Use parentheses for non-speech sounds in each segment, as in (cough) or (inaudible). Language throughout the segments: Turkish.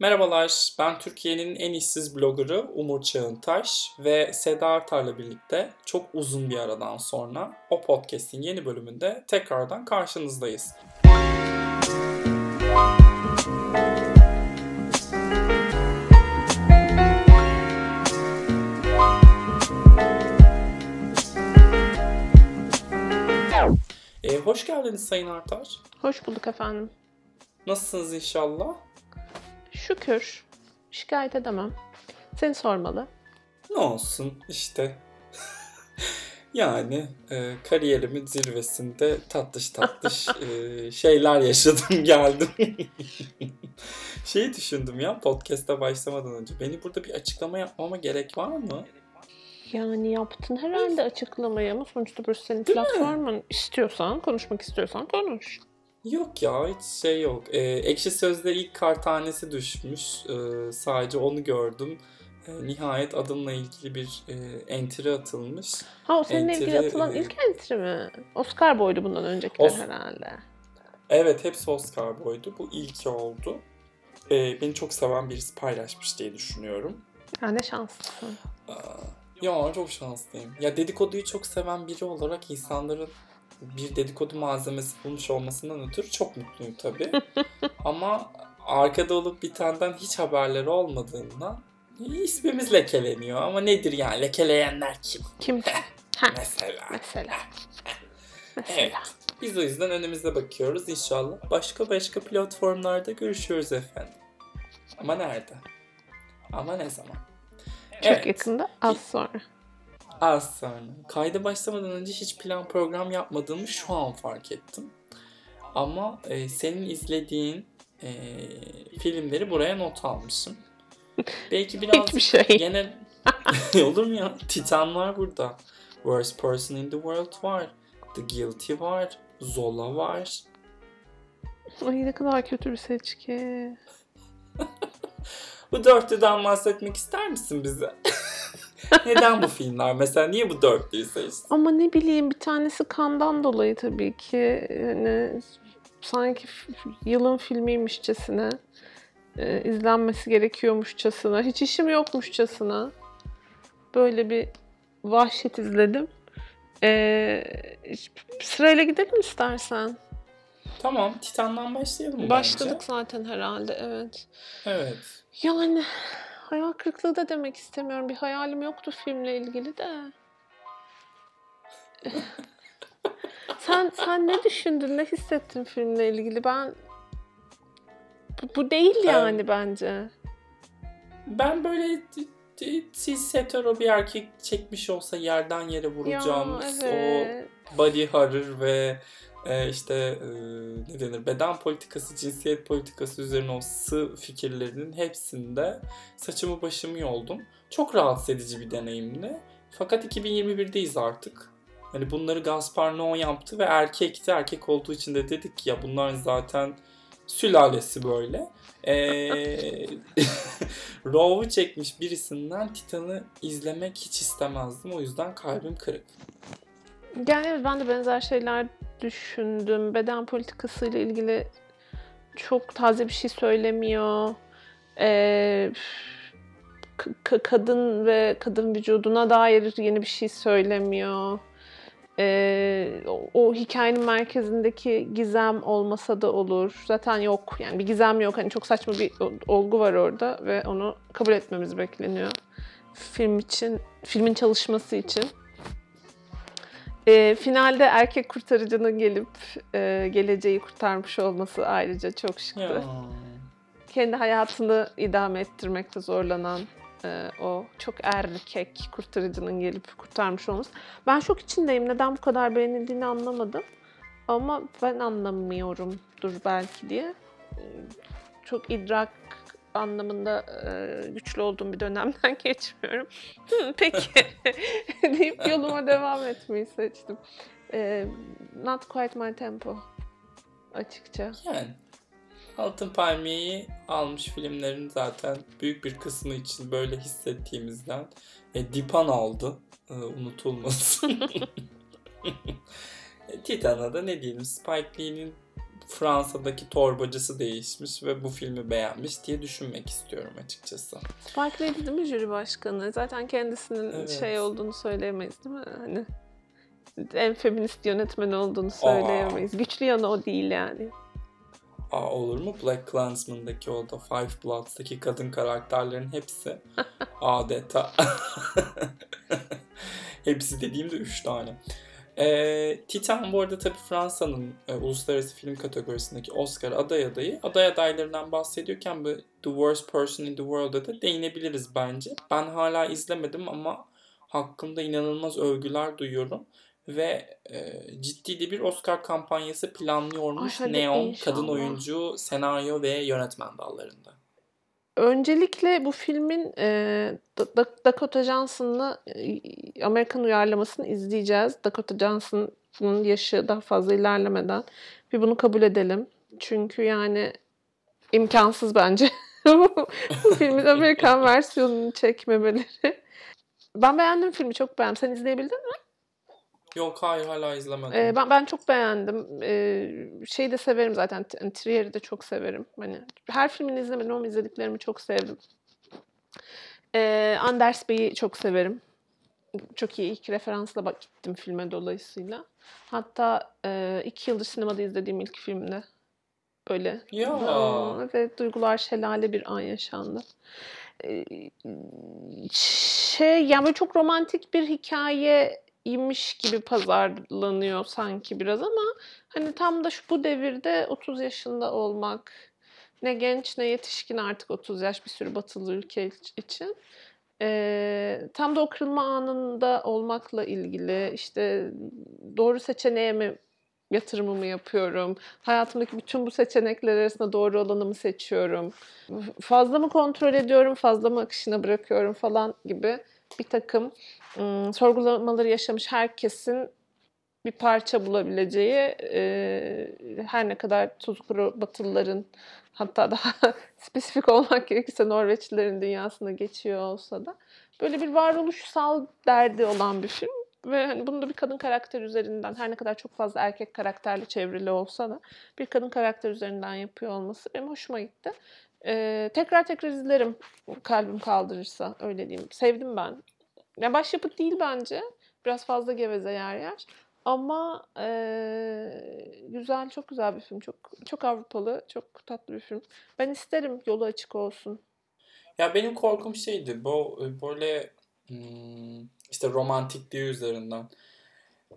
Merhabalar, ben Türkiye'nin en işsiz bloggerı Umur Çağıntaş ve Seda Artar'la birlikte çok uzun bir aradan sonra o podcast'in yeni bölümünde tekrardan karşınızdayız. Ee, hoş geldiniz Sayın Artar. Hoş bulduk efendim. Nasılsınız inşallah? Şükür. Şikayet edemem. Seni sormalı. Ne olsun işte. (laughs) yani e, kariyerimin zirvesinde tatlış tatlış (laughs) e, şeyler yaşadım (laughs) geldim. Şeyi düşündüm ya podcast'a başlamadan önce. Beni burada bir açıklama yapmama gerek var mı? Yani yaptın herhalde açıklamayı ama sonuçta burası senin platformun. İstiyorsan, konuşmak istiyorsan konuş. Yok ya hiç şey yok. E, Ekşi Söz'de ilk kar tanesi düşmüş. E, sadece onu gördüm. E, nihayet adımla ilgili bir e, entry atılmış. Ha o seninle ilgili Entry, atılan e, ilk entry mi? Oscar boydu bundan öncekiler Os- herhalde. Evet hepsi Oscar boydu. Bu ilki oldu. E, beni çok seven birisi paylaşmış diye düşünüyorum. Ya ne şanslısın. Aa, Ya çok şanslıyım. Ya dedikoduyu çok seven biri olarak insanların bir dedikodu malzemesi bulmuş olmasından ötürü çok mutluyum tabii. (laughs) Ama arkada olup bitenden hiç haberleri olmadığından ismimiz lekeleniyor. Ama nedir yani lekeleyenler kim? Kim? (laughs) Ha, Mesela. mesela. (laughs) Evet. Mesela. Biz o yüzden önümüze bakıyoruz inşallah. Başka başka platformlarda görüşüyoruz efendim. Ama nerede? Ama ne zaman? Çok yakında az sonra. Az sonra. Kayda başlamadan önce hiç plan program yapmadığımı şu an fark ettim. Ama e, senin izlediğin e, filmleri buraya not almışım. Belki (laughs) biraz Hiçbir şey. genel... (laughs) Olur mu ya? Titan var burada. Worst Person in the World var. The Guilty var. Zola var. Ay ne kadar kötü bir seçki. (laughs) Bu dörtlüden bahsetmek ister misin bize? (laughs) Neden bu filmler? Mesela niye bu dörtlüyü seçtin? Ama ne bileyim bir tanesi kandan dolayı tabii ki. Yani sanki yılın filmiymişçesine. e, izlenmesi gerekiyormuşçasına. Hiç işim yokmuşçasına. Böyle bir vahşet izledim. E, sırayla gidelim istersen. Tamam, Titan'dan başlayalım Başladık bence? zaten herhalde evet. Evet. Yani hayal kırıklığı da demek istemiyorum. Bir hayalim yoktu filmle ilgili de. sen sen ne düşündün, ne hissettin filmle ilgili? Ben bu, bu değil yani bence. Ben böyle cis hetero bir erkek çekmiş olsa yerden yere Ya vuracağımız evet. o body horror ve e, işte e, ne denir beden politikası, cinsiyet politikası üzerine o sığ fikirlerinin hepsinde saçımı başımı yoldum. Çok rahatsız edici bir deneyimdi. Fakat 2021'deyiz artık. Hani bunları Gaspar Noé yaptı ve erkekti. Erkek olduğu için de dedik ki ya bunlar zaten sülalesi böyle. (laughs) Ee, Raw'u çekmiş birisinden Titan'ı izlemek hiç istemezdim. O yüzden kalbim kırık. Yani ben de benzer şeyler düşündüm. Beden politikasıyla ilgili çok taze bir şey söylemiyor. Ee, kadın ve kadın vücuduna dair yeni bir şey söylemiyor. Ee, o, o hikayenin merkezindeki gizem olmasa da olur. Zaten yok. Yani bir gizem yok. Hani çok saçma bir olgu var orada ve onu kabul etmemiz bekleniyor. Film için, filmin çalışması için. Ee, finalde erkek kurtarıcının gelip e, geleceği kurtarmış olması ayrıca çok şıktı. Ya. Kendi hayatını idame ettirmekte zorlanan e, o çok erkek kurtarıcının gelip kurtarmış olması. Ben şok içindeyim. Neden bu kadar beğenildiğini anlamadım. Ama ben anlamıyorumdur belki diye. E, Çok idrak anlamında e, güçlü olduğum bir dönemden (laughs) geçmiyorum. Peki (laughs) deyip yoluma devam etmeyi seçtim. E, not quite my tempo açıkça. Yani Altın Palmiye'yi almış filmlerin zaten büyük bir kısmı için böyle hissettiğimizden e, Dipan aldı. E, unutulmasın. (laughs) E, Titan'a da ne diyelim Spike Lee'nin Fransa'daki torbacısı değişmiş ve bu filmi beğenmiş diye düşünmek istiyorum açıkçası. Lee'di değil mi jüri başkanı? Zaten kendisinin Evet. şey olduğunu söyleyemeyiz değil mi? Hani en feminist yönetmen olduğunu söyleyemeyiz. Güçlü yanı o değil yani. Aa, olur mu? Black Klansman'daki o da Five Bloods'taki kadın karakterlerin hepsi (laughs) adeta. (laughs) hepsi dediğimde üç tane. Ee, Titan bu arada tabii Fransa'nın e, uluslararası film kategorisindeki Oscar aday adayı. Aday adaylarından bahsediyorken bu The Worst Person in the World'a da değinebiliriz bence. Ben hala izlemedim ama hakkında inanılmaz övgüler duyuyorum. Ve e, ciddi de bir Oscar kampanyası planlıyormuş Ay, Neon inşallah. kadın oyuncu, senaryo ve yönetmen dallarında. Öncelikle bu filmin e, Da- Da- Dakota Johnson'la e, Amerikan uyarlamasını izleyeceğiz. Dakota Johnson'ın yaşı daha fazla ilerlemeden bir bunu kabul edelim. Çünkü yani imkansız bence (laughs) bu filmin Amerikan (laughs) versiyonunu çekmemeleri. Ben beğendim filmi, çok beğendim. Sen izleyebildin mi? Yok hayır hala izlemedim. Ee, ben ben çok beğendim. Ee, şeyi de severim zaten. Trier'i de çok severim. Hani her filmini izlemedim ama izlediklerimi çok sevdim. Ee, Anders Bey'i çok severim. Çok iyi ilk referansla bak gittim filme dolayısıyla. Hatta e, iki yıldır sinemada izlediğim ilk filmde. Böyle. Ya. Aa, Evet, duygular şelale bir an yaşandı. Ee, şey yani böyle çok romantik bir hikayeymiş gibi pazarlanıyor sanki biraz ama hani tam da şu bu devirde 30 yaşında olmak ne genç ne yetişkin artık 30 yaş bir sürü batılı ülke için. Ee, tam da o kırılma anında olmakla ilgili işte doğru seçeneğe mi yatırımımı yapıyorum? Hayatımdaki bütün bu seçenekler arasında doğru olanı mı seçiyorum? Fazla mı kontrol ediyorum, fazla mı akışına bırakıyorum falan gibi bir takım ım, sorgulamaları yaşamış herkesin bir parça bulabileceği e, her ne kadar tuzkuru batılıların hatta daha (laughs) spesifik olmak gerekirse Norveçlilerin dünyasında geçiyor olsa da böyle bir varoluşsal derdi olan bir film ve hani bunu da bir kadın karakter üzerinden her ne kadar çok fazla erkek karakterle çevrili olsa da bir kadın karakter üzerinden yapıyor olması benim hoşuma gitti. Ee, tekrar tekrar izlerim kalbim kaldırırsa öyle diyeyim. Sevdim ben. Ya başyapıt değil bence. Biraz fazla geveze yer yer. Ama eee, güzel, çok güzel bir film. Çok çok Avrupalı, çok tatlı bir film. Ben isterim yolu açık olsun. Ya benim korkum şeydi bu e, böyle hmm, işte romantikliği üzerinden.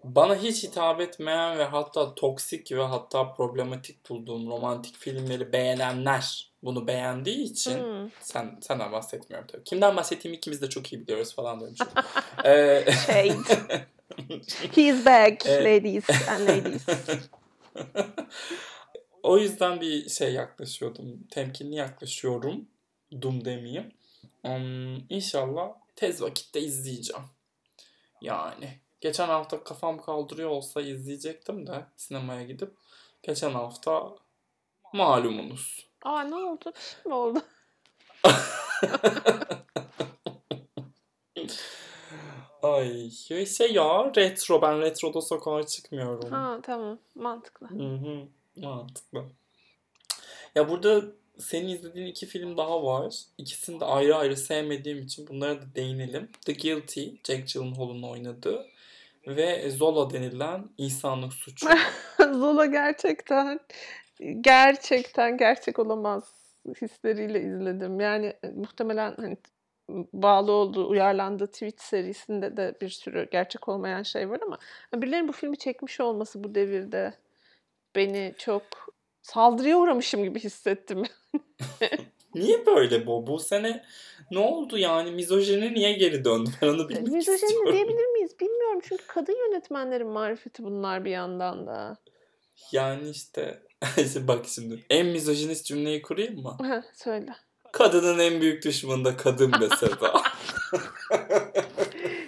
Bana hiç hitap etmeyen ve hatta toksik ve hatta problematik bulduğum romantik filmleri beğenenler bunu beğendiği için Hmm. sen senden bahsetmiyorum tabii. Kimden bahsettiğimi ikimiz de çok iyi biliyoruz falan demiş. (laughs) Ee, Shade. He is back, ladies and ladies. (laughs) o yüzden bir şey yaklaşıyordum. Temkinli yaklaşıyorum. Dum demeyeyim. Um, inşallah tez vakitte izleyeceğim. Yani. Geçen hafta kafam kaldırıyor olsa izleyecektim de sinemaya gidip. Geçen hafta malumunuz. Aa ne oldu? Bir şey mi oldu? (laughs) Ay şey ya retro. Ben retroda sokağa çıkmıyorum. Ha tamam, mantıklı. Hı hı. Mantıklı. Ya burada senin izlediğin iki film daha var. İkisini de ayrı ayrı sevmediğim için bunlara da değinelim. The Guilty, Jack Gyllenhaal'ın oynadığı ve Zola denilen insanlık suçu. (laughs) Zola gerçekten gerçekten gerçek olamaz hisleriyle izledim. Yani e, muhtemelen hani bağlı olduğu, uyarlandığı tweet serisinde de bir sürü gerçek olmayan şey var ama birilerinin bu filmi çekmiş olması bu devirde beni çok saldırıya uğramışım gibi hissettim. (laughs) Niye böyle bu? Bu sene ne oldu yani? Mizojeni niye geri döndü? Ben onu bilmek Mizojeni istiyorum. diyebilir miyiz bilmiyorum çünkü kadın yönetmenlerin marifeti bunlar bir yandan da. Yani işte (laughs) bak şimdi en mizojinist cümleyi kurayım mı? Heh, söyle. Kadının en büyük düşmanı da kadın be Seda. (laughs)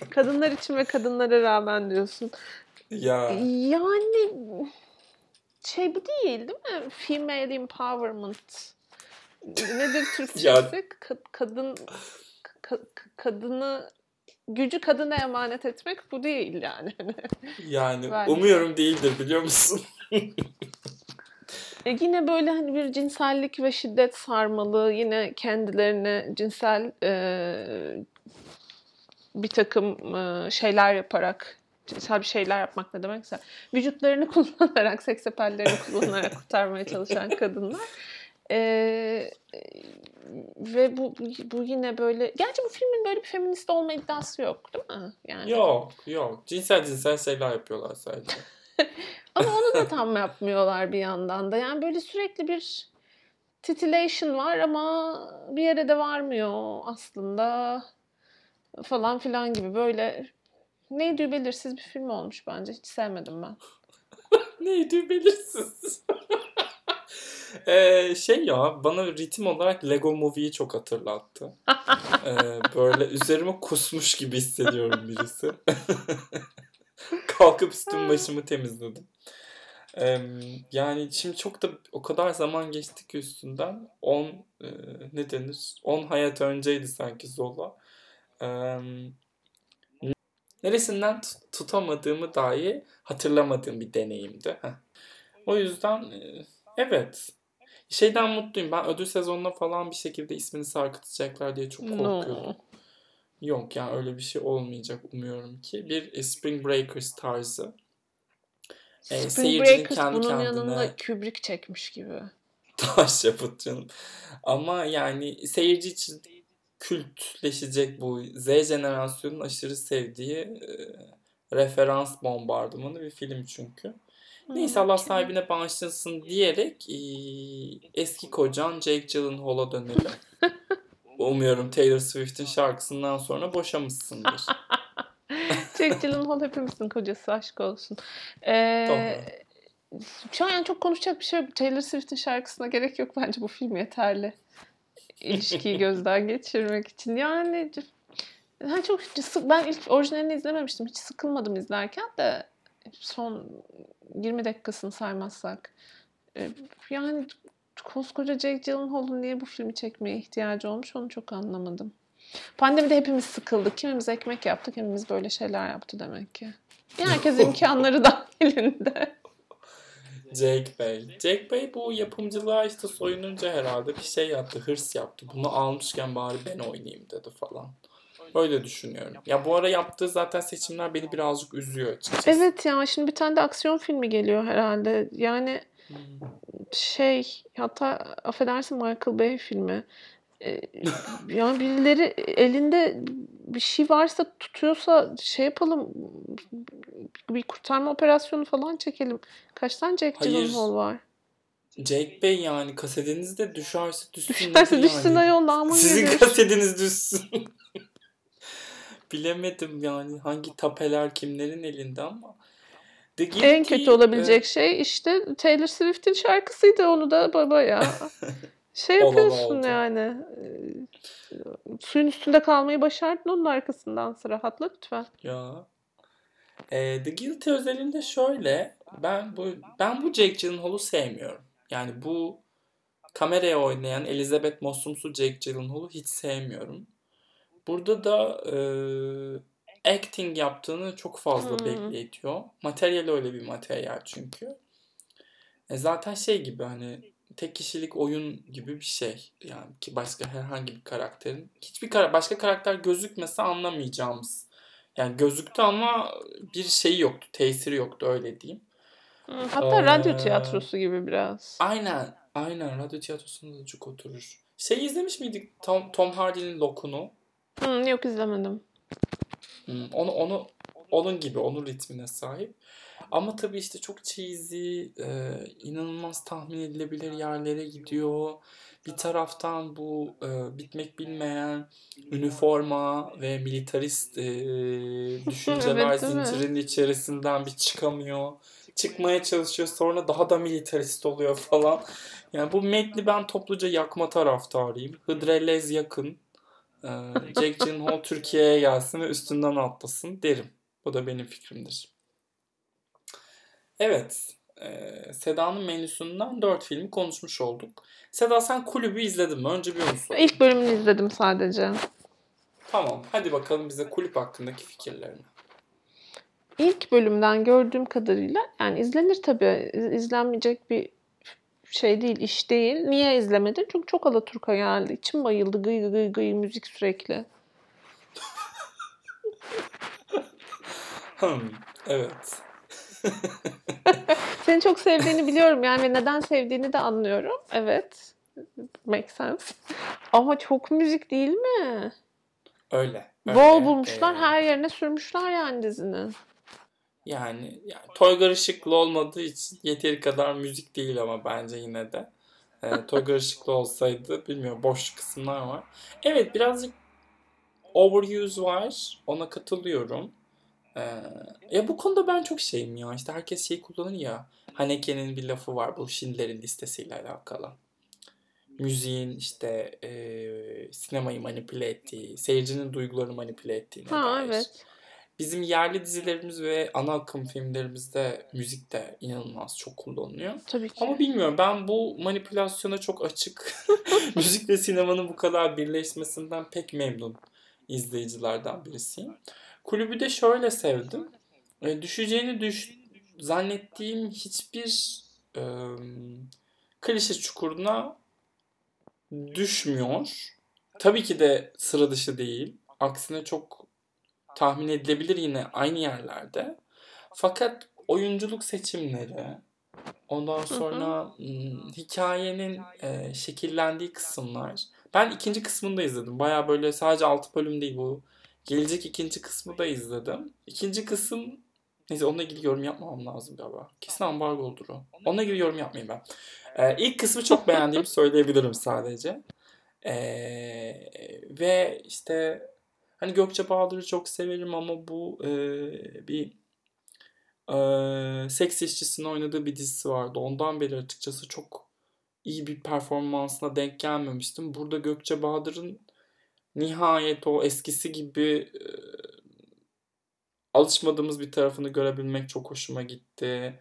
Kadınlar için ve kadınlara rağmen diyorsun. ya Yani şey bu değil değil mi? Female empowerment. Nedir Türkçesi? Ya- Ka- kadın ka- kadını gücü kadına emanet etmek bu değil yani. (laughs) yani Bence. umuyorum değildir biliyor musun? E yine böyle hani bir cinsellik ve şiddet sarmalı, yine kendilerine cinsel e, bir takım e, şeyler yaparak, bir şeyler yapmak ne demekse, vücutlarını (laughs) kullanarak, seks apellerini kullanarak kurtarmaya çalışan kadınlar. E, ve bu bu yine böyle, gerçi bu filmin böyle bir feminist olma iddiası yok değil mi? Yani. Yok, yok. Cinsel cinsel şeyler yapıyorlar sadece. (laughs) Ama onu da tam yapmıyorlar bir yandan da. Yani böyle sürekli bir titillation var ama bir yere de varmıyor aslında falan filan gibi böyle neydi belirsiz bir film olmuş bence. Hiç sevmedim ben. (laughs) neydi belirsiz? (laughs) ee, şey ya bana ritim olarak Lego Movie'yi çok hatırlattı. ee, böyle üzerime kusmuş gibi hissediyorum birisi. (laughs) Kalkıp üstüm başımı temizledim. Ee, yani şimdi çok da o kadar zaman geçti ki üstünden 10 e, ne denir? 10 hayat önceydi sanki Zola. Ee, neresinden tutamadığımı dahi hatırlamadığım bir deneyimdi. Heh. O yüzden e, evet şeyden mutluyum. Ben ödül sezonuna falan bir şekilde ismini sarkıtacaklar diye çok korkuyordum. No. Yok yani öyle bir şey olmayacak umuyorum ki. Bir Spring Breakers tarzı. E, Spring Breakers kendi bunun kendine... yanında Kubrick çekmiş gibi. (laughs) Taş yapıt canım. Ama yani seyirci için kültleşecek bu Z jenerasyonun aşırı sevdiği e, referans bombardımanı bir film çünkü. Neyse Allah sahibine bağışlasın diyerek e, eski kocan Jake Gyllenhaal'a dönelim. (laughs) Umuyorum Taylor Swift'in şarkısından sonra boşamışsındır. (laughs) Jake Gyllenhaal hepimizin kocası aşk olsun. Ee, şu an yani çok konuşacak bir şey yok. Taylor Swift'in şarkısına gerek yok bence bu film yeterli. İlişkiyi gözden geçirmek için. Yani ben çok ben ilk orijinalini izlememiştim. Hiç sıkılmadım izlerken de son 20 dakikasını saymazsak. Ee, yani koskoca Jake Gyllenhaal'ın niye bu filmi çekmeye ihtiyacı olmuş onu çok anlamadım. Pandemide hepimiz sıkıldık. Kimimiz ekmek yaptık, kimimiz böyle şeyler yaptı demek ki. Herkes (laughs) imkanları dahilinde. Jake Bey. Jake Bey bu yapımcılığa işte soyununca herhalde bir şey yaptı, hırs yaptı. Bunu almışken bari ben oynayayım dedi falan. Öyle düşünüyorum. Ya bu ara yaptığı zaten seçimler beni birazcık üzüyor açıkçası. Evet ya şimdi bir tane de aksiyon filmi geliyor herhalde. Yani hmm. şey hatta affedersin Michael Bay filmi. Yani birileri elinde bir şey varsa tutuyorsa şey yapalım bir kurtarma operasyonu falan çekelim. Kaç tane Jack Gyllenhaal var? Jake Bey yani kasetiniz de düşerse düşsün. Düşerse yani. düşsün ayol namı Sizin gelir. kasetiniz düşsün. (laughs) Bilemedim yani hangi tapeler kimlerin elinde ama. The Guilty, en kötü olabilecek e... şey işte Taylor Swift'in şarkısıydı onu da baba ya. (laughs) Şey yapıyorsun yani. suyun üstünde kalmayı başardın onun arkasından sıra. Hatla lütfen. Ya. E, The Guilty özelinde şöyle. Ben bu ben bu Jake Gyllenhaal'u sevmiyorum. Yani bu kameraya oynayan Elizabeth Mossum'su Jake Gyllenhaal'u hiç sevmiyorum. Burada da e, acting yaptığını çok fazla hmm. belli ediyor. Materyal öyle bir materyal çünkü. E zaten şey gibi hani tek kişilik oyun gibi bir şey. Yani ki başka herhangi bir karakterin hiçbir kar başka karakter gözükmese anlamayacağımız. Yani gözüktü ama bir şeyi yoktu, tesiri yoktu öyle diyeyim. Hatta ee, radyo tiyatrosu gibi biraz. Aynen, aynen radyo tiyatrosunda da çok oturur. Şey izlemiş miydik Tom, Tom Hardy'nin Lokun'u? Hmm, yok izlemedim. Hmm, onu onu onun gibi, onun ritmine sahip. Ama tabii işte çok cheesy, e, inanılmaz tahmin edilebilir yerlere gidiyor. Bir taraftan bu e, bitmek bilmeyen üniforma ve militarist e, (laughs) düşünceler evet, zincirinin içerisinden bir çıkamıyor. Çıkmaya çalışıyor sonra daha da militarist oluyor falan. Yani bu metni ben topluca yakma taraftarıyım. Hıdrellez yakın. E, Jack Gyllenhaal Türkiye'ye gelsin ve üstünden atlasın derim. Bu da benim fikrimdir. Evet. E, Seda'nın menüsünden 4 filmi konuşmuş olduk. Seda sen kulübü izledin mi? Önce bir onu sorayım. İlk bölümünü izledim sadece. Tamam. Hadi bakalım bize kulüp hakkındaki fikirlerini. İlk bölümden gördüğüm kadarıyla yani izlenir tabii. İzlenmeyecek bir şey değil, iş değil. Niye izlemedin? Çünkü çok Alaturka geldi. İçim bayıldı. Gıy gıy gıy müzik sürekli. (laughs) Hmm, evet. (laughs) Seni çok sevdiğini biliyorum yani ve neden sevdiğini de anlıyorum. Evet. Make sense. Ama çok müzik değil mi? Öyle. öyle. Bol bulmuşlar, Ee, her yerine sürmüşler yani dizinin. Yani, yani Toygar Işıklı olmadığı için yeteri kadar müzik değil ama bence yine de. Ee, Toygar Işıklı olsaydı bilmiyorum boş kısımlar var. Evet birazcık overuse var. Ona katılıyorum. Ee, ya bu konuda ben çok şeyim ya. İşte herkes şey kullanır ya. Haneke'nin bir lafı var bu Schindler'in listesiyle alakalı. Müziğin işte e, sinemayı manipüle ettiği, seyircinin duygularını manipüle ettiğine Ha dair. evet. Bizim yerli dizilerimiz ve ana akım filmlerimizde müzik de inanılmaz çok kullanılıyor. Tabii ki. Ama bilmiyorum ben bu manipülasyona çok açık. (laughs) müzik ve sinemanın bu kadar birleşmesinden pek memnun izleyicilerden birisiyim. Kulübü de şöyle sevdim. E, düşeceğini düş zannettiğim hiçbir e, klişe çukuruna düşmüyor. Tabii ki de sıra dışı değil. Aksine çok tahmin edilebilir yine aynı yerlerde. Fakat oyunculuk seçimleri, ondan sonra hmm, hikayenin e, şekillendiği kısımlar. Ben ikinci kısmını da izledim. Baya böyle sadece 6 bölüm değil bu. Gelecek ikinci kısmı da izledim. İkinci kısım Neyse onunla ilgili yorum yapmamam lazım galiba. Kesin ambargodur o. Onunla ilgili yorum yapmayayım ben. Ee, ilk kısmı çok beğendiğimi (laughs) söyleyebilirim sadece. Ee, ve işte hani Gökçe Bahadır'ı çok severim ama bu e, bir e, seks işçisinin oynadığı bir dizisi vardı. Ondan beri açıkçası çok iyi bir performansına denk gelmemiştim. Burada Gökçe Bahadır'ın nihayet o eskisi gibi e, alışmadığımız bir tarafını görebilmek çok hoşuma gitti.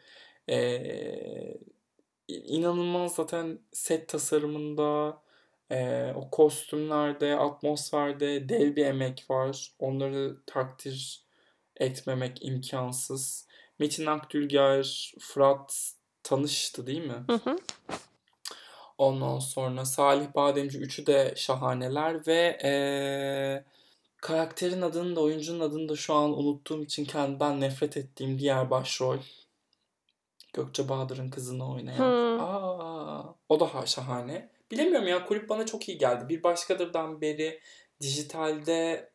Ee, inanılmaz zaten set tasarımında, e, o kostümlerde, atmosferde dev bir emek var. Onları takdir etmemek imkansız. Metin Akdülger, Fırat tanıştı değil mi? Hı hı. Ondan sonra Salih Bademci üçü de şahaneler ve eee, karakterin adını da oyuncunun adını da şu an unuttuğum için kendimden nefret ettiğim diğer başrol Gökçe Bahadır'ın kızını oynayan. Hmm. Aa, o da ha- şahane. Bilemiyorum ya kulüp bana çok iyi geldi. Bir başkadırdan beri dijitalde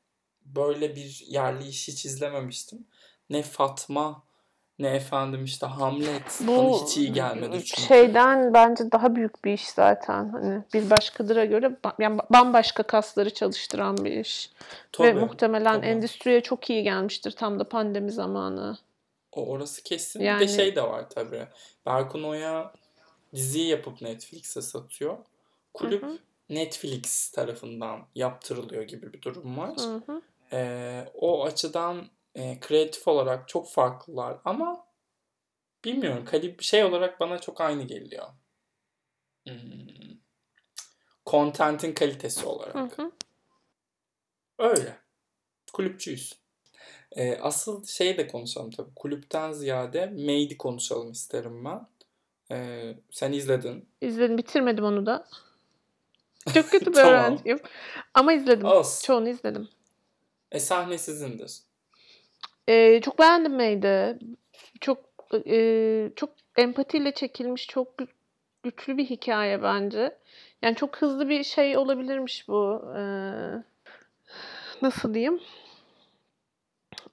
böyle bir yerli iş hiç izlememiştim. Ne Fatma ne efendim işte Hamlet bana hiç iyi gelmedi çünkü. şeyden bence daha büyük bir iş zaten. Hani bir başkadıra göre yani bambaşka kasları çalıştıran bir iş. Ve Tabii, muhtemelen tabii. endüstriye çok iyi gelmiştir tam da pandemi zamanı. O orası kesin. Bir Yani- de şey de var tabii. Berkun Oya diziyi yapıp Netflix'e satıyor. Kulüp Hı hı. Netflix tarafından yaptırılıyor gibi bir durum var. Hı hı. Ee, o açıdan e, kreatif olarak çok farklılar ama bilmiyorum kalib şey olarak bana çok aynı geliyor. Hmm. Content'in kalitesi olarak. Hı hı. Öyle. Kulüpçüyüz. Ee, asıl şey de konuşalım tabii. Kulüpten ziyade Made'i konuşalım isterim ben. Ee, sen izledin. İzledim, bitirmedim onu da. Çok kötü bir (laughs) Tamam. öğrenciyim. Ama izledim. Olsun. Çoğunu izledim. E sahne sizindir. Ee, çok beğendim May'de. Çok e, çok empatiyle çekilmiş, çok gü- güçlü bir hikaye bence. Yani çok hızlı bir şey olabilirmiş bu. Ee, nasıl diyeyim?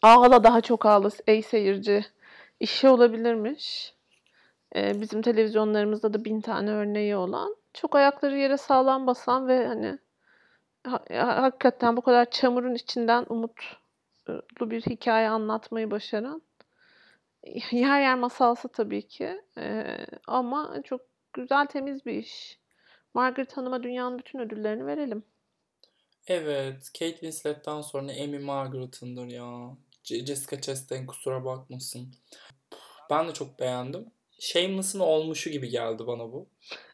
Ağla daha çok ağla ey seyirci. işi olabilirmiş. Ee, bizim televizyonlarımızda da bin tane örneği olan. Çok ayakları yere sağlam basan ve hani ha- ha- hakikaten bu kadar çamurun içinden umutlu bir hikaye anlatmayı başaran. (laughs) Yer yer masalsı tabii ki. Ee, ama çok güzel temiz bir iş. Margaret Hanım'a dünyanın bütün ödüllerini verelim. Evet. Kate Winslet'ten sonra Amy Margaret'ındır ya. Jessica Chastain kusura bakmasın. Ben de çok beğendim. Shameless'ın olmuşu gibi geldi bana bu.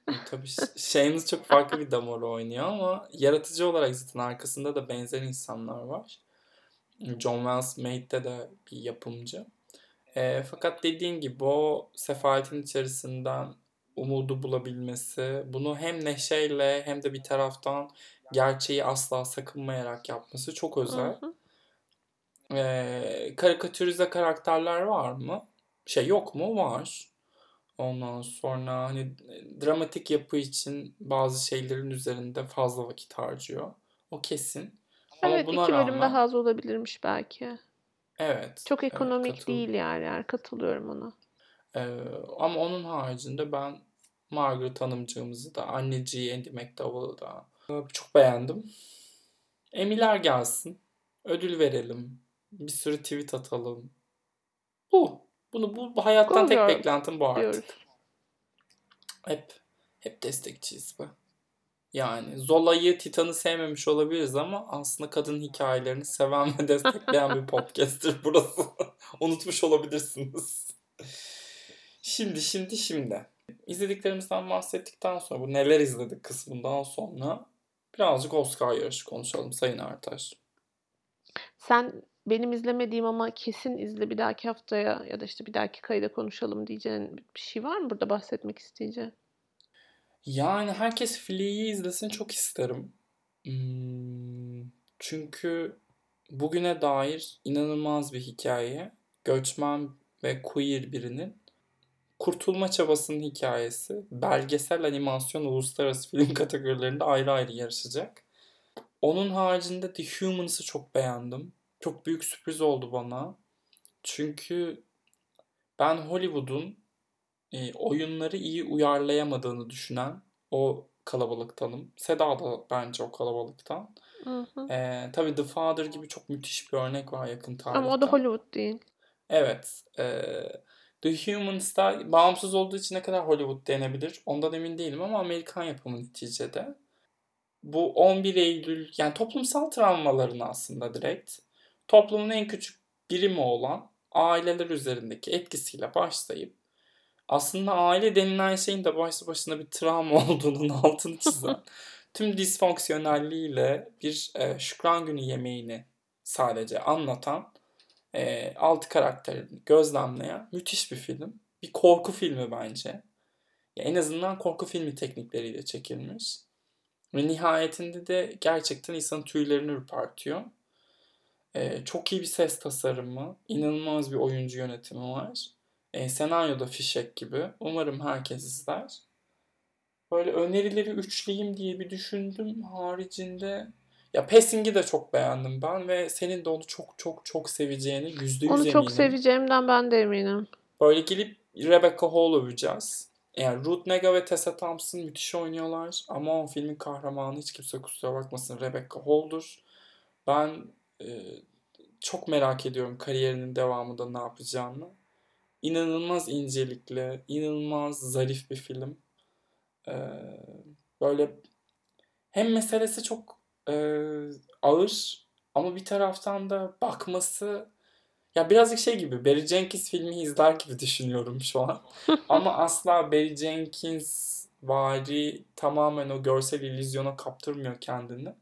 E, Tabii Sh- (laughs) Shameless çok farklı bir damara oynuyor ama yaratıcı olarak zaten arkasında da benzer insanlar var. John Wells Made'de de bir yapımcı. E, fakat dediğin gibi o sefaletin içerisinden umudu bulabilmesi, bunu hem neşeyle hem de bir taraftan gerçeği asla sakınmayarak yapması çok özel. Hı hı. Ee, karikatürize karakterler var mı? Şey yok mu? Var. Ondan sonra hani dramatik yapı için bazı şeylerin üzerinde fazla vakit harcıyor. O kesin. Ama Evet buna iki bölüm rağmen daha az olabilirmiş belki. evet, Çok evet ekonomik katıl. değil yani, yani katılıyorum ona. Ee, ama onun haricinde ben Margaret Hanımcığımızı da, anneciği Andy McDowell'ı da çok beğendim. Emiler gelsin. Ödül verelim. Bir sürü tweet atalım. Bu. Bunu bu, bu hayattan Go tek girl beklentim bu artık. diyoruz. Hep hep destekçiyiz be. Yani Zola'yı, Titan'ı sevmemiş olabiliriz ama aslında kadın hikayelerini seven ve destekleyen bir (laughs) podcast'tir burası. (laughs) Unutmuş olabilirsiniz. Şimdi, şimdi, şimdi. İzlediklerimizden bahsettikten sonra, bu neler izledik kısmından sonra birazcık Oscar yarışı konuşalım Sayın Ertaş. Sen benim izlemediğim ama kesin izle bir dahaki haftaya ya da işte bir dahaki kayda konuşalım diyeceğin bir şey var mı burada bahsetmek isteyeceğin? Yani herkes Flea'yı izlesin çok isterim. Hmm, çünkü bugüne dair inanılmaz bir hikaye. Göçmen ve queer birinin kurtulma çabasının hikayesi. Belgesel animasyon uluslararası film (laughs) kategorilerinde ayrı ayrı yarışacak. Onun haricinde The Humans'ı çok beğendim. Çok büyük sürpriz oldu bana. Çünkü ben Hollywood'un e, oyunları iyi uyarlayamadığını düşünen o kalabalıktanım. Seda da bence o kalabalıktan. Hı hı. E, tabii The Father gibi çok müthiş bir örnek var yakın Ama o da. Hollywood değil. Evet. E, The Humans'da bağımsız olduğu için ne kadar Hollywood denebilir ondan emin değilim ama Amerikan yapımı neticede. Bu 11 Eylül yani toplumsal travmaların aslında direkt toplumun en küçük birimi olan aileler üzerindeki etkisiyle başlayıp aslında aile denilen şeyin de başlı başına bir travma (laughs) olduğunun altını çizen (laughs) tüm disfonksiyonelliğiyle bir e, şükran günü yemeğini sadece anlatan e, altı karakterini gözlemleyen müthiş bir film. Bir korku filmi bence. Ya en azından korku filmi teknikleriyle çekilmiş. Ve nihayetinde de gerçekten insanın tüylerini ürpertiyor. E, çok iyi bir ses tasarımı, inanılmaz bir oyuncu yönetimi var. E, senaryo da fişek gibi. Umarım herkes izler. Böyle önerileri üçleyeyim diye bir düşündüm. Haricinde ya Passing'i de çok beğendim ben ve senin de onu çok çok çok seveceğini yüzde yüz Onu çok eminim. seveceğimden ben de eminim. Böyle gelip Rebecca Hall öveceğiz. Yani Ruth Negga ve Tessa Thompson müthiş oynuyorlar. Ama o filmin kahramanı hiç kimse kusura bakmasın Rebecca Hall'dur. Ben e, çok merak ediyorum kariyerinin devamında ne yapacağını. İnanılmaz incelikli, inanılmaz zarif bir film. Ee, böyle hem meselesi çok e, ağır ama bir taraftan da bakması ya birazcık şey gibi Barry Jenkins filmi izler gibi düşünüyorum şu an. (laughs) ama asla Barry Jenkins vari tamamen o görsel illüzyona kaptırmıyor kendini.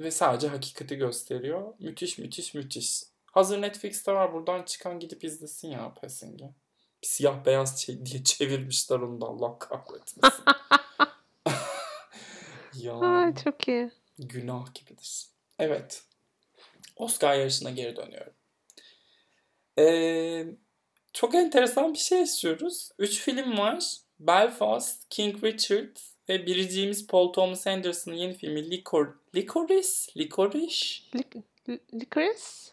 Ve sadece hakikati gösteriyor. Müthiş müthiş müthiş. Hazır Netflix'te var buradan çıkan gidip izlesin ya Passing'i. Bir siyah beyaz şey diye (laughs) çevirmişler onu da Allah kahretmesin. (laughs) yani Ay çok iyi. günah gibidir. Evet. Oscar yarışına geri dönüyorum. Ee, çok enteresan bir şey yaşıyoruz. Üç film var. Belfast, King Richard ve biriciğimiz Paul Thomas Anderson'ın yeni filmi Licor Licorice? Licorice? Lik- li- Licorice?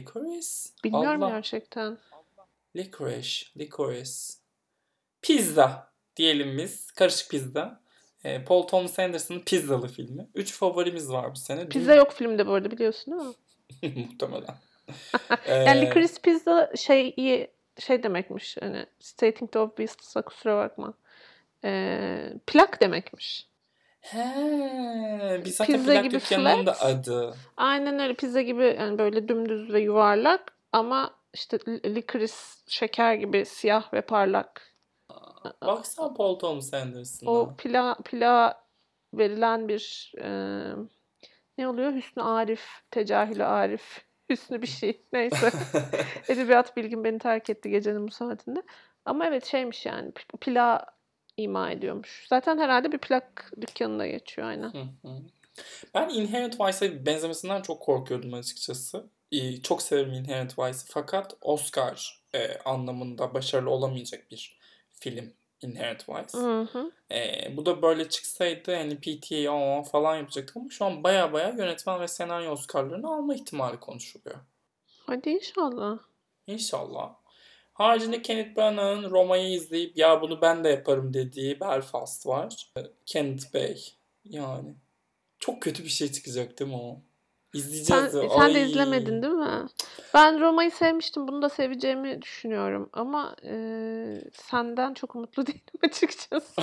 Licorice? Bilmiyorum Allah. gerçekten. Licorice, licorice. Pizza diyelim biz. Karışık pizza. Ee, Paul Thomas Anderson'ın pizzalı filmi. Üç favorimiz var bu sene. Pizza yok filmde bu arada biliyorsun değil mi? Dün- (laughs) Muhtemelen. (laughs) Yani Ee, licorice pizza şeyi şey demekmiş. Hani stating the obvious'a kusura bakma. Ee, plak demekmiş. He, bir zaten Pizza gibi dükkanının da flat. adı. Aynen öyle pizza gibi yani böyle dümdüz ve yuvarlak ama işte li- licorice şeker gibi siyah ve parlak. Baksana Paul Thomas Anderson'a. O pila pila verilen bir e, ne oluyor? Hüsnü Arif, Tecahülü Arif, Hüsnü bir şey. Neyse. (laughs) Edebiyat bilgim beni terk etti gecenin bu saatinde. Ama evet şeymiş yani p- plak ima ediyormuş. Zaten herhalde bir plak dükkanında geçiyor aynen. Hı hı. Ben Inherent Vice'a benzemesinden çok korkuyordum açıkçası. Ee, Çok severim Inherent Vice'ı fakat Oscar e, anlamında başarılı olamayacak bir film Inherent Vice. Hı hı. Ee, bu da böyle çıksaydı hani PTA aa falan yapacaktık ama şu an baya baya yönetmen ve senaryo Oscar'larını alma ihtimali konuşuluyor. Hadi inşallah. İnşallah. Haricinde Kenneth Branagh'ın Roma'yı izleyip ya bunu ben de yaparım dediği Belfast var. Kenneth Bey yani. Çok kötü bir şey çıkacak değil mi o? Sen, İzleyeceğiz. sen de Ay. izlemedin değil mi? Ben Roma'yı sevmiştim. Bunu da seveceğimi düşünüyorum. Ama e, senden çok umutlu (laughs) değilim açıkçası. (laughs)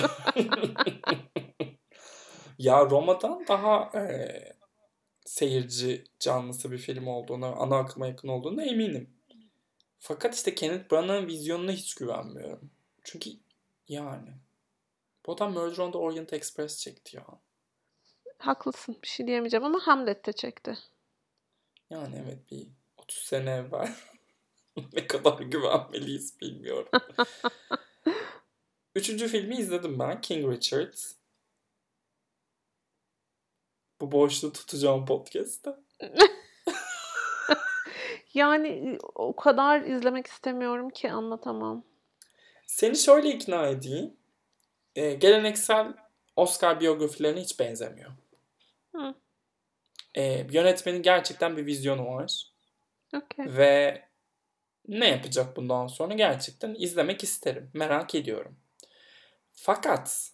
ya Roma'dan daha e, seyirci canlısı bir film olduğuna, ana akıma yakın olduğuna eminim. Fakat işte Kenneth Branagh'ın vizyonuna hiç güvenmiyorum. Çünkü yani bu adam Murder on the Orient Express çekti ya. Haklısın. Bir şey diyemeyeceğim ama Hamlet de çekti. Yani evet bir 30 sene evvel (laughs) ne kadar güvenmeliyiz bilmiyorum. (laughs) Üçüncü filmi izledim ben. King Richard. Bu boşluğu tutacağım podcast'ta. (laughs) Yani o kadar izlemek istemiyorum ki anlatamam. Seni şöyle ikna edeyim. Ee, geleneksel Oscar biyografilerine hiç benzemiyor. Hı. Ee, yönetmenin gerçekten bir vizyonu var. Okey. Ve ne yapacak bundan sonra gerçekten izlemek isterim. Merak ediyorum. Fakat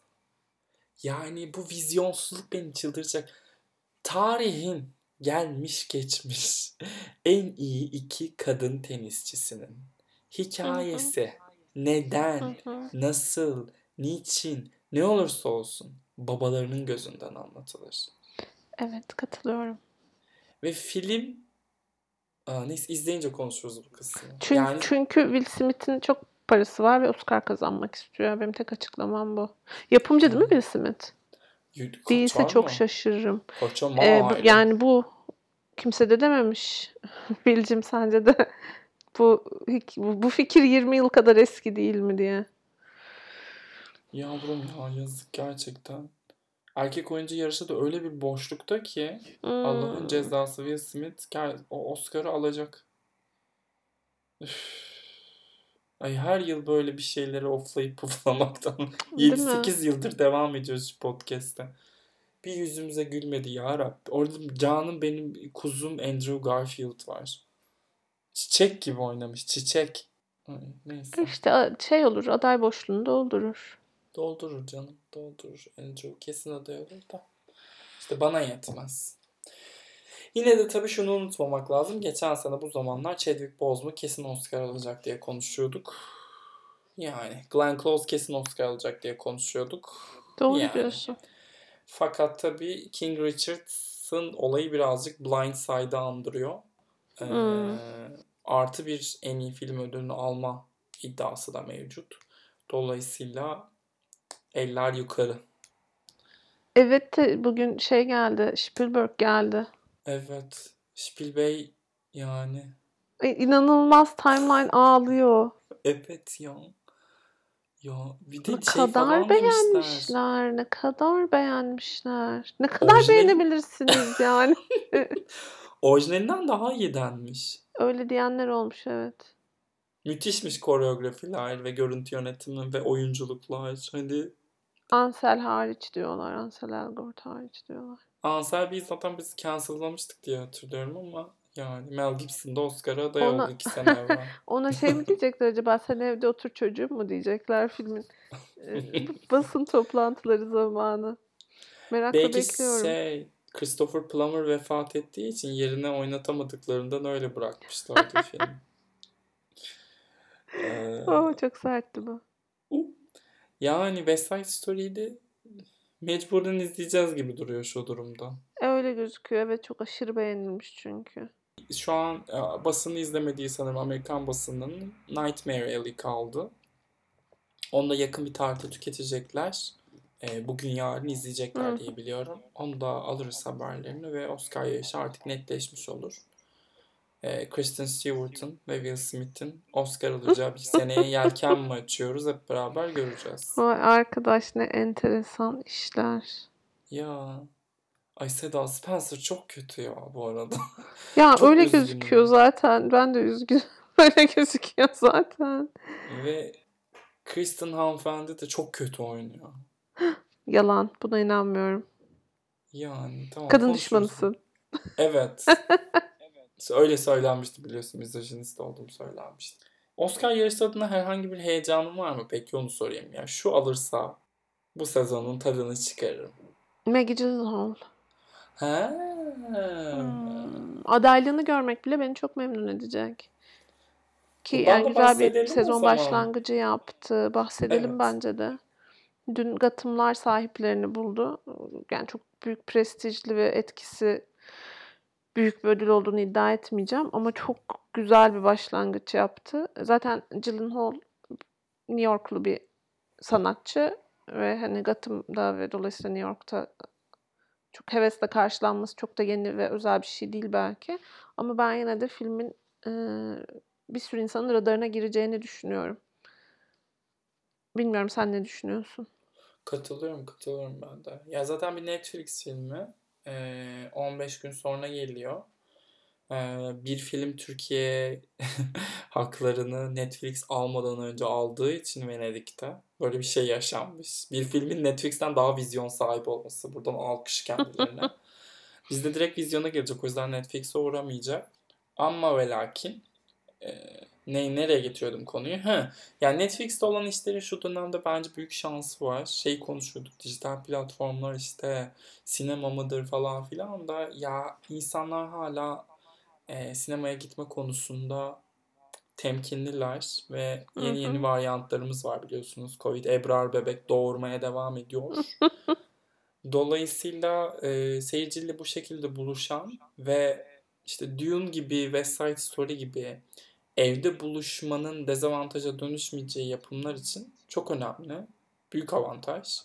yani bu vizyonsuzluk beni çıldıracak. Tarihin gelmiş geçmiş (laughs) en iyi iki kadın tenisçisinin hikayesi neden, nasıl, niçin, ne olursa olsun babalarının gözünden anlatılır. Evet katılıyorum. Ve film Aa, neyse izleyince konuşuruz bu kısmı. Çünkü, Yani çünkü Will Smith'in çok parası var ve Oscar kazanmak istiyor. Benim tek açıklamam bu. Yapımcı değil mi Will Smith? Y- Değilse çok mı? şaşırırım. Kaçamaz. Ee, bu- yani bu kimse de dememiş. (laughs) Will'cim sence de (laughs) bu, bu fikir 20 yıl kadar eski değil mi diye. Yavrum ya yazık gerçekten. Erkek oyuncu yarışı da öyle bir boşlukta ki Hmm. Allah'ın cezası Will Smith o Oscar'ı alacak. Üf. Ay her yıl böyle bir şeyleri oflayıp puflamaktan (laughs) (laughs) Değil mi? 7-8 yıldır devam ediyoruz şu podcast'te. Bir yüzümüze gülmedi ya Rabbi. Orada canım benim kuzum Andrew Garfield var. Çiçek gibi oynamış. Çiçek. Ay, neyse. İşte şey olur aday boşluğunu doldurur. Doldurur canım. Doldurur. Andrew kesin aday olur da. İşte bana yetmez. Yine de tabii şunu unutmamak lazım. Geçen sene bu zamanlar Chadwick Boseman kesin Oscar alacak diye konuşuyorduk. Yani Glenn Close kesin Oscar alacak diye konuşuyorduk. Doğru Yani. diyorsun. Fakat tabii King Richard'ın olayı birazcık Blind Side'ı andırıyor. Ee, Hmm. Artı bir en iyi film ödülünü alma iddiası da mevcut. Dolayısıyla eller yukarı. Evet bugün şey geldi. Spielberg geldi. Evet. Spielberg yani. Ay, İnanılmaz timeline ağlıyor. Evet ya. Ya bir de Ne şey kadar beğenmişler. Ne kadar beğenmişler. Ne kadar Orijinal- beğenebilirsiniz yani. (laughs) Orijinalinden daha iyi denmiş. Öyle diyenler olmuş evet. Müthişmiş koreografiler ve görüntü yönetimi ve oyunculuklar. Hadi Ansel hariç diyorlar. Ansel Elgort hariç diyorlar. Ansel Bey'i zaten biz cancel'lamıştık diye hatırlıyorum ama yani Mel Gibson da Oscar'a aday Ona- oldu iki sene evvel. (laughs) Ona şey mi diyecekler acaba sen evde otur çocuğum mu diyecekler filmin e, (laughs) basın toplantıları zamanı. Merakla Belki bekliyorum. şey Christopher Plummer vefat ettiği için yerine oynatamadıklarından öyle bırakmışlardı (laughs) filmi. Ee, Oo, çok sertti bu. yani West Side Story'yi de mecburen izleyeceğiz gibi duruyor şu durumda. Öyle gözüküyor. Evet çok aşırı beğenilmiş çünkü. Şu an e, basını izlemediği sanırım Amerikan basının Nightmare Alley kaldı. Onu da yakın bir tarihte tüketecekler. E, bugün yarın izleyecekler Hı. diye biliyorum. Onu da alırız haberlerini ve Oscar yarışı artık netleşmiş olur. E, Kristen Stewart'ın ve Will Smith'in Oscar alacağı bir seneye yelken mi açıyoruz hep beraber göreceğiz. Vay arkadaş ne enteresan işler. Ya Ay Seda Spencer çok kötü ya bu arada. (laughs) Ya Çok öyle üzgünüm. gözüküyor zaten. Ben de üzgünüm. (laughs) Öyle gözüküyor zaten. Ve Kristen hanımefendi de çok kötü oynuyor. (gasps) Yalan. Buna inanmıyorum. Yani tamam. Kadın konuşuruz. düşmanısın. Evet. (laughs) Öyle söylenmişti biliyorsun. Misojinist olduğum söylenmişti. Oscar yarışı adına herhangi bir heyecanın var mı? Peki onu sorayım ya. Şu alırsa bu sezonun tadını çıkarırım. Maggie Gyllenhaal. Ha. Hmm, Adaylığını görmek bile beni çok memnun edecek. Ki Bundan yani da güzel bir sezon başlangıcı yaptı. Bahsedelim Evet. bence de. Dün Gotham'lar sahiplerini buldu. Yani çok büyük prestijli ve etkisi büyük bir ödül olduğunu iddia etmeyeceğim ama çok güzel bir başlangıç yaptı. Zaten Gyllenhaal New Yorklu bir sanatçı ve hani Gotham'da ve dolayısıyla New York'ta çok hevesle karşılanması çok da yeni ve özel bir şey değil belki. Ama ben yine de filmin e, bir sürü insanın radarına gireceğini düşünüyorum. Bilmiyorum sen ne düşünüyorsun? Katılıyorum, katılıyorum ben de. Ya zaten bir Netflix filmi. Ee, 15 gün sonra geliyor. Ee, bir film Türkiye (laughs) haklarını Netflix almadan önce aldığı için Venedik'te böyle bir şey yaşanmış. Bir filmin Netflix'ten daha vizyon sahibi olması. Buradan alkış kendilerine. (laughs) Bizde direkt vizyona gelecek. O yüzden Netflix'e uğramayacak. Ama ve lakin e, ne, nereye getiriyordum konuyu? Hı. Yani Netflix'te olan işlerin şu dönemde bence büyük şansı var. Şey konuşuyorduk. Dijital platformlar işte sinema mıdır falan filan da ya insanlar hala e, sinemaya gitme konusunda temkinliler ve Hı yeni hı. yeni varyantlarımız var biliyorsunuz. Covid Ebrar bebek doğurmaya devam ediyor. (laughs) Dolayısıyla e, seyirciyle bu şekilde buluşan ve işte Dune gibi, West Side Story gibi evde buluşmanın dezavantaja dönüşmeyeceği yapımlar için çok önemli. Büyük avantaj.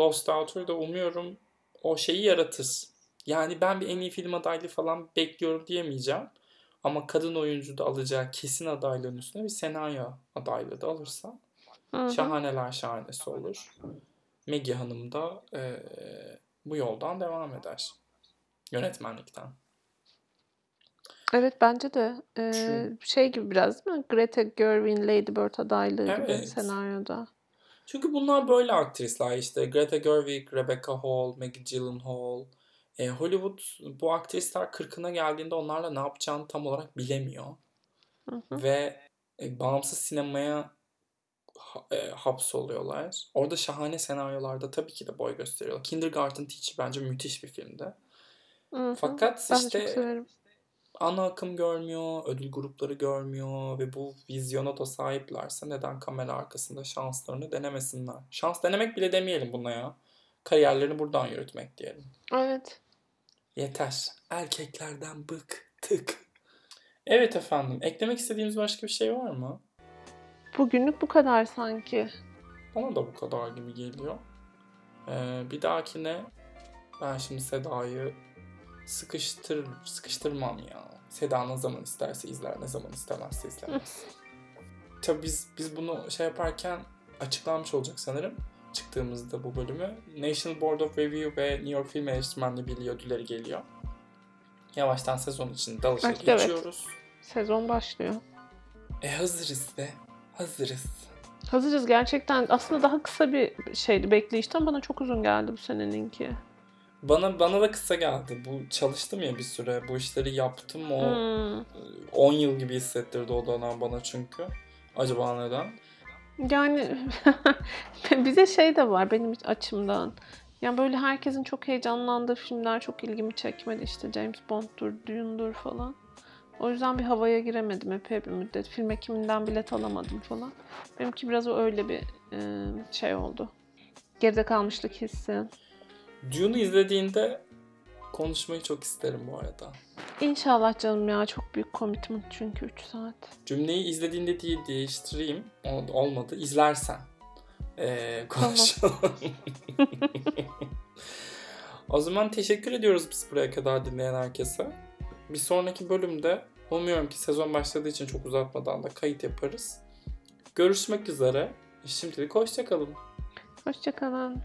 Lost Daughter da umuyorum o şeyi yaratır. Yani ben bir en iyi film adaylığı falan bekliyorum diyemeyeceğim. Ama kadın oyuncu da alacağı kesin adaylığın üstüne bir senaryo adaylığı da alırsa Hı hı. şahaneler şahanesi olur. Maggie Hanım da eee, bu yoldan devam eder. Yönetmenlikten. Evet bence de e, True. şey gibi biraz değil mi? Greta Gerwig, Lady Bird adaylığı gibi Evet. senaryoda. Çünkü bunlar böyle aktrisler işte Greta Gerwig, Rebecca Hall, Maggie Gyllenhaal. E, Hollywood bu aktrisler kırkına geldiğinde onlarla ne yapacağını tam olarak bilemiyor. Hı hı. Ve e, bağımsız sinemaya ha- e, hapsoluyorlar. Orada şahane senaryolarda tabii ki de boy gösteriyorlar. Kindergarten Teacher bence müthiş bir filmdi. Hı hı. Fakat Ben işte. Ana akım görmüyor, ödül grupları görmüyor ve bu vizyona da sahiplerse neden kamera arkasında şanslarını denemesinler? Şans denemek bile demeyelim buna ya. Kariyerlerini buradan yürütmek diyelim. Evet. Yeter. Erkeklerden bıktık. Evet efendim. Eklemek istediğiniz başka bir şey var mı? Bugünlük bu kadar sanki. Bana da bu kadar gibi geliyor. Ee, bir dahakine ben şimdi Seda'yı sıkıştır sıkıştırmam ya. Seda ne zaman isterse izler, ne zaman istemezse izlemez. (laughs) Tabii biz biz bunu şey yaparken açıklanmış olacak sanırım. Çıktığımızda bu bölümü. National Board of Review ve New York Film Eleştirmenliği Birliği ödülleri geliyor. Yavaştan sezon için dalışa evet. geçiyoruz. Sezon başlıyor. E hazırız de. Hazırız. Hazırız gerçekten. Aslında daha kısa bir şeydi bekleyişten bana çok uzun geldi bu seneninki. Bana bana da kısa geldi. Bu çalıştım ya bir süre. Bu işleri yaptım. O Hmm. 10 yıl gibi hissettirdi o dönem bana çünkü. Acaba neden? Yani (laughs) bize şey de var benim açımdan. Yani böyle herkesin çok heyecanlandığı filmler çok ilgimi çekmedi. İşte James Bond'dur, Dune'dur falan. O yüzden bir havaya giremedim epey bir müddet. Film ekiminden bilet alamadım falan. Benimki biraz o öyle bir e, şey oldu. Geride kalmışlık hissi. Dune'u izlediğinde konuşmayı çok isterim bu arada. İnşallah canım ya çok büyük commitment çünkü 3 saat. Cümleyi izlediğinde diye değiştireyim. Olmadı. İzlersen. Ee, konuşalım. (laughs) o zaman teşekkür ediyoruz biz buraya kadar dinleyen herkese. bir sonraki bölümde umuyorum ki sezon başladığı için çok uzatmadan da kayıt yaparız. Görüşmek üzere. Şimdilik hoşçakalın. Hoşçakalın.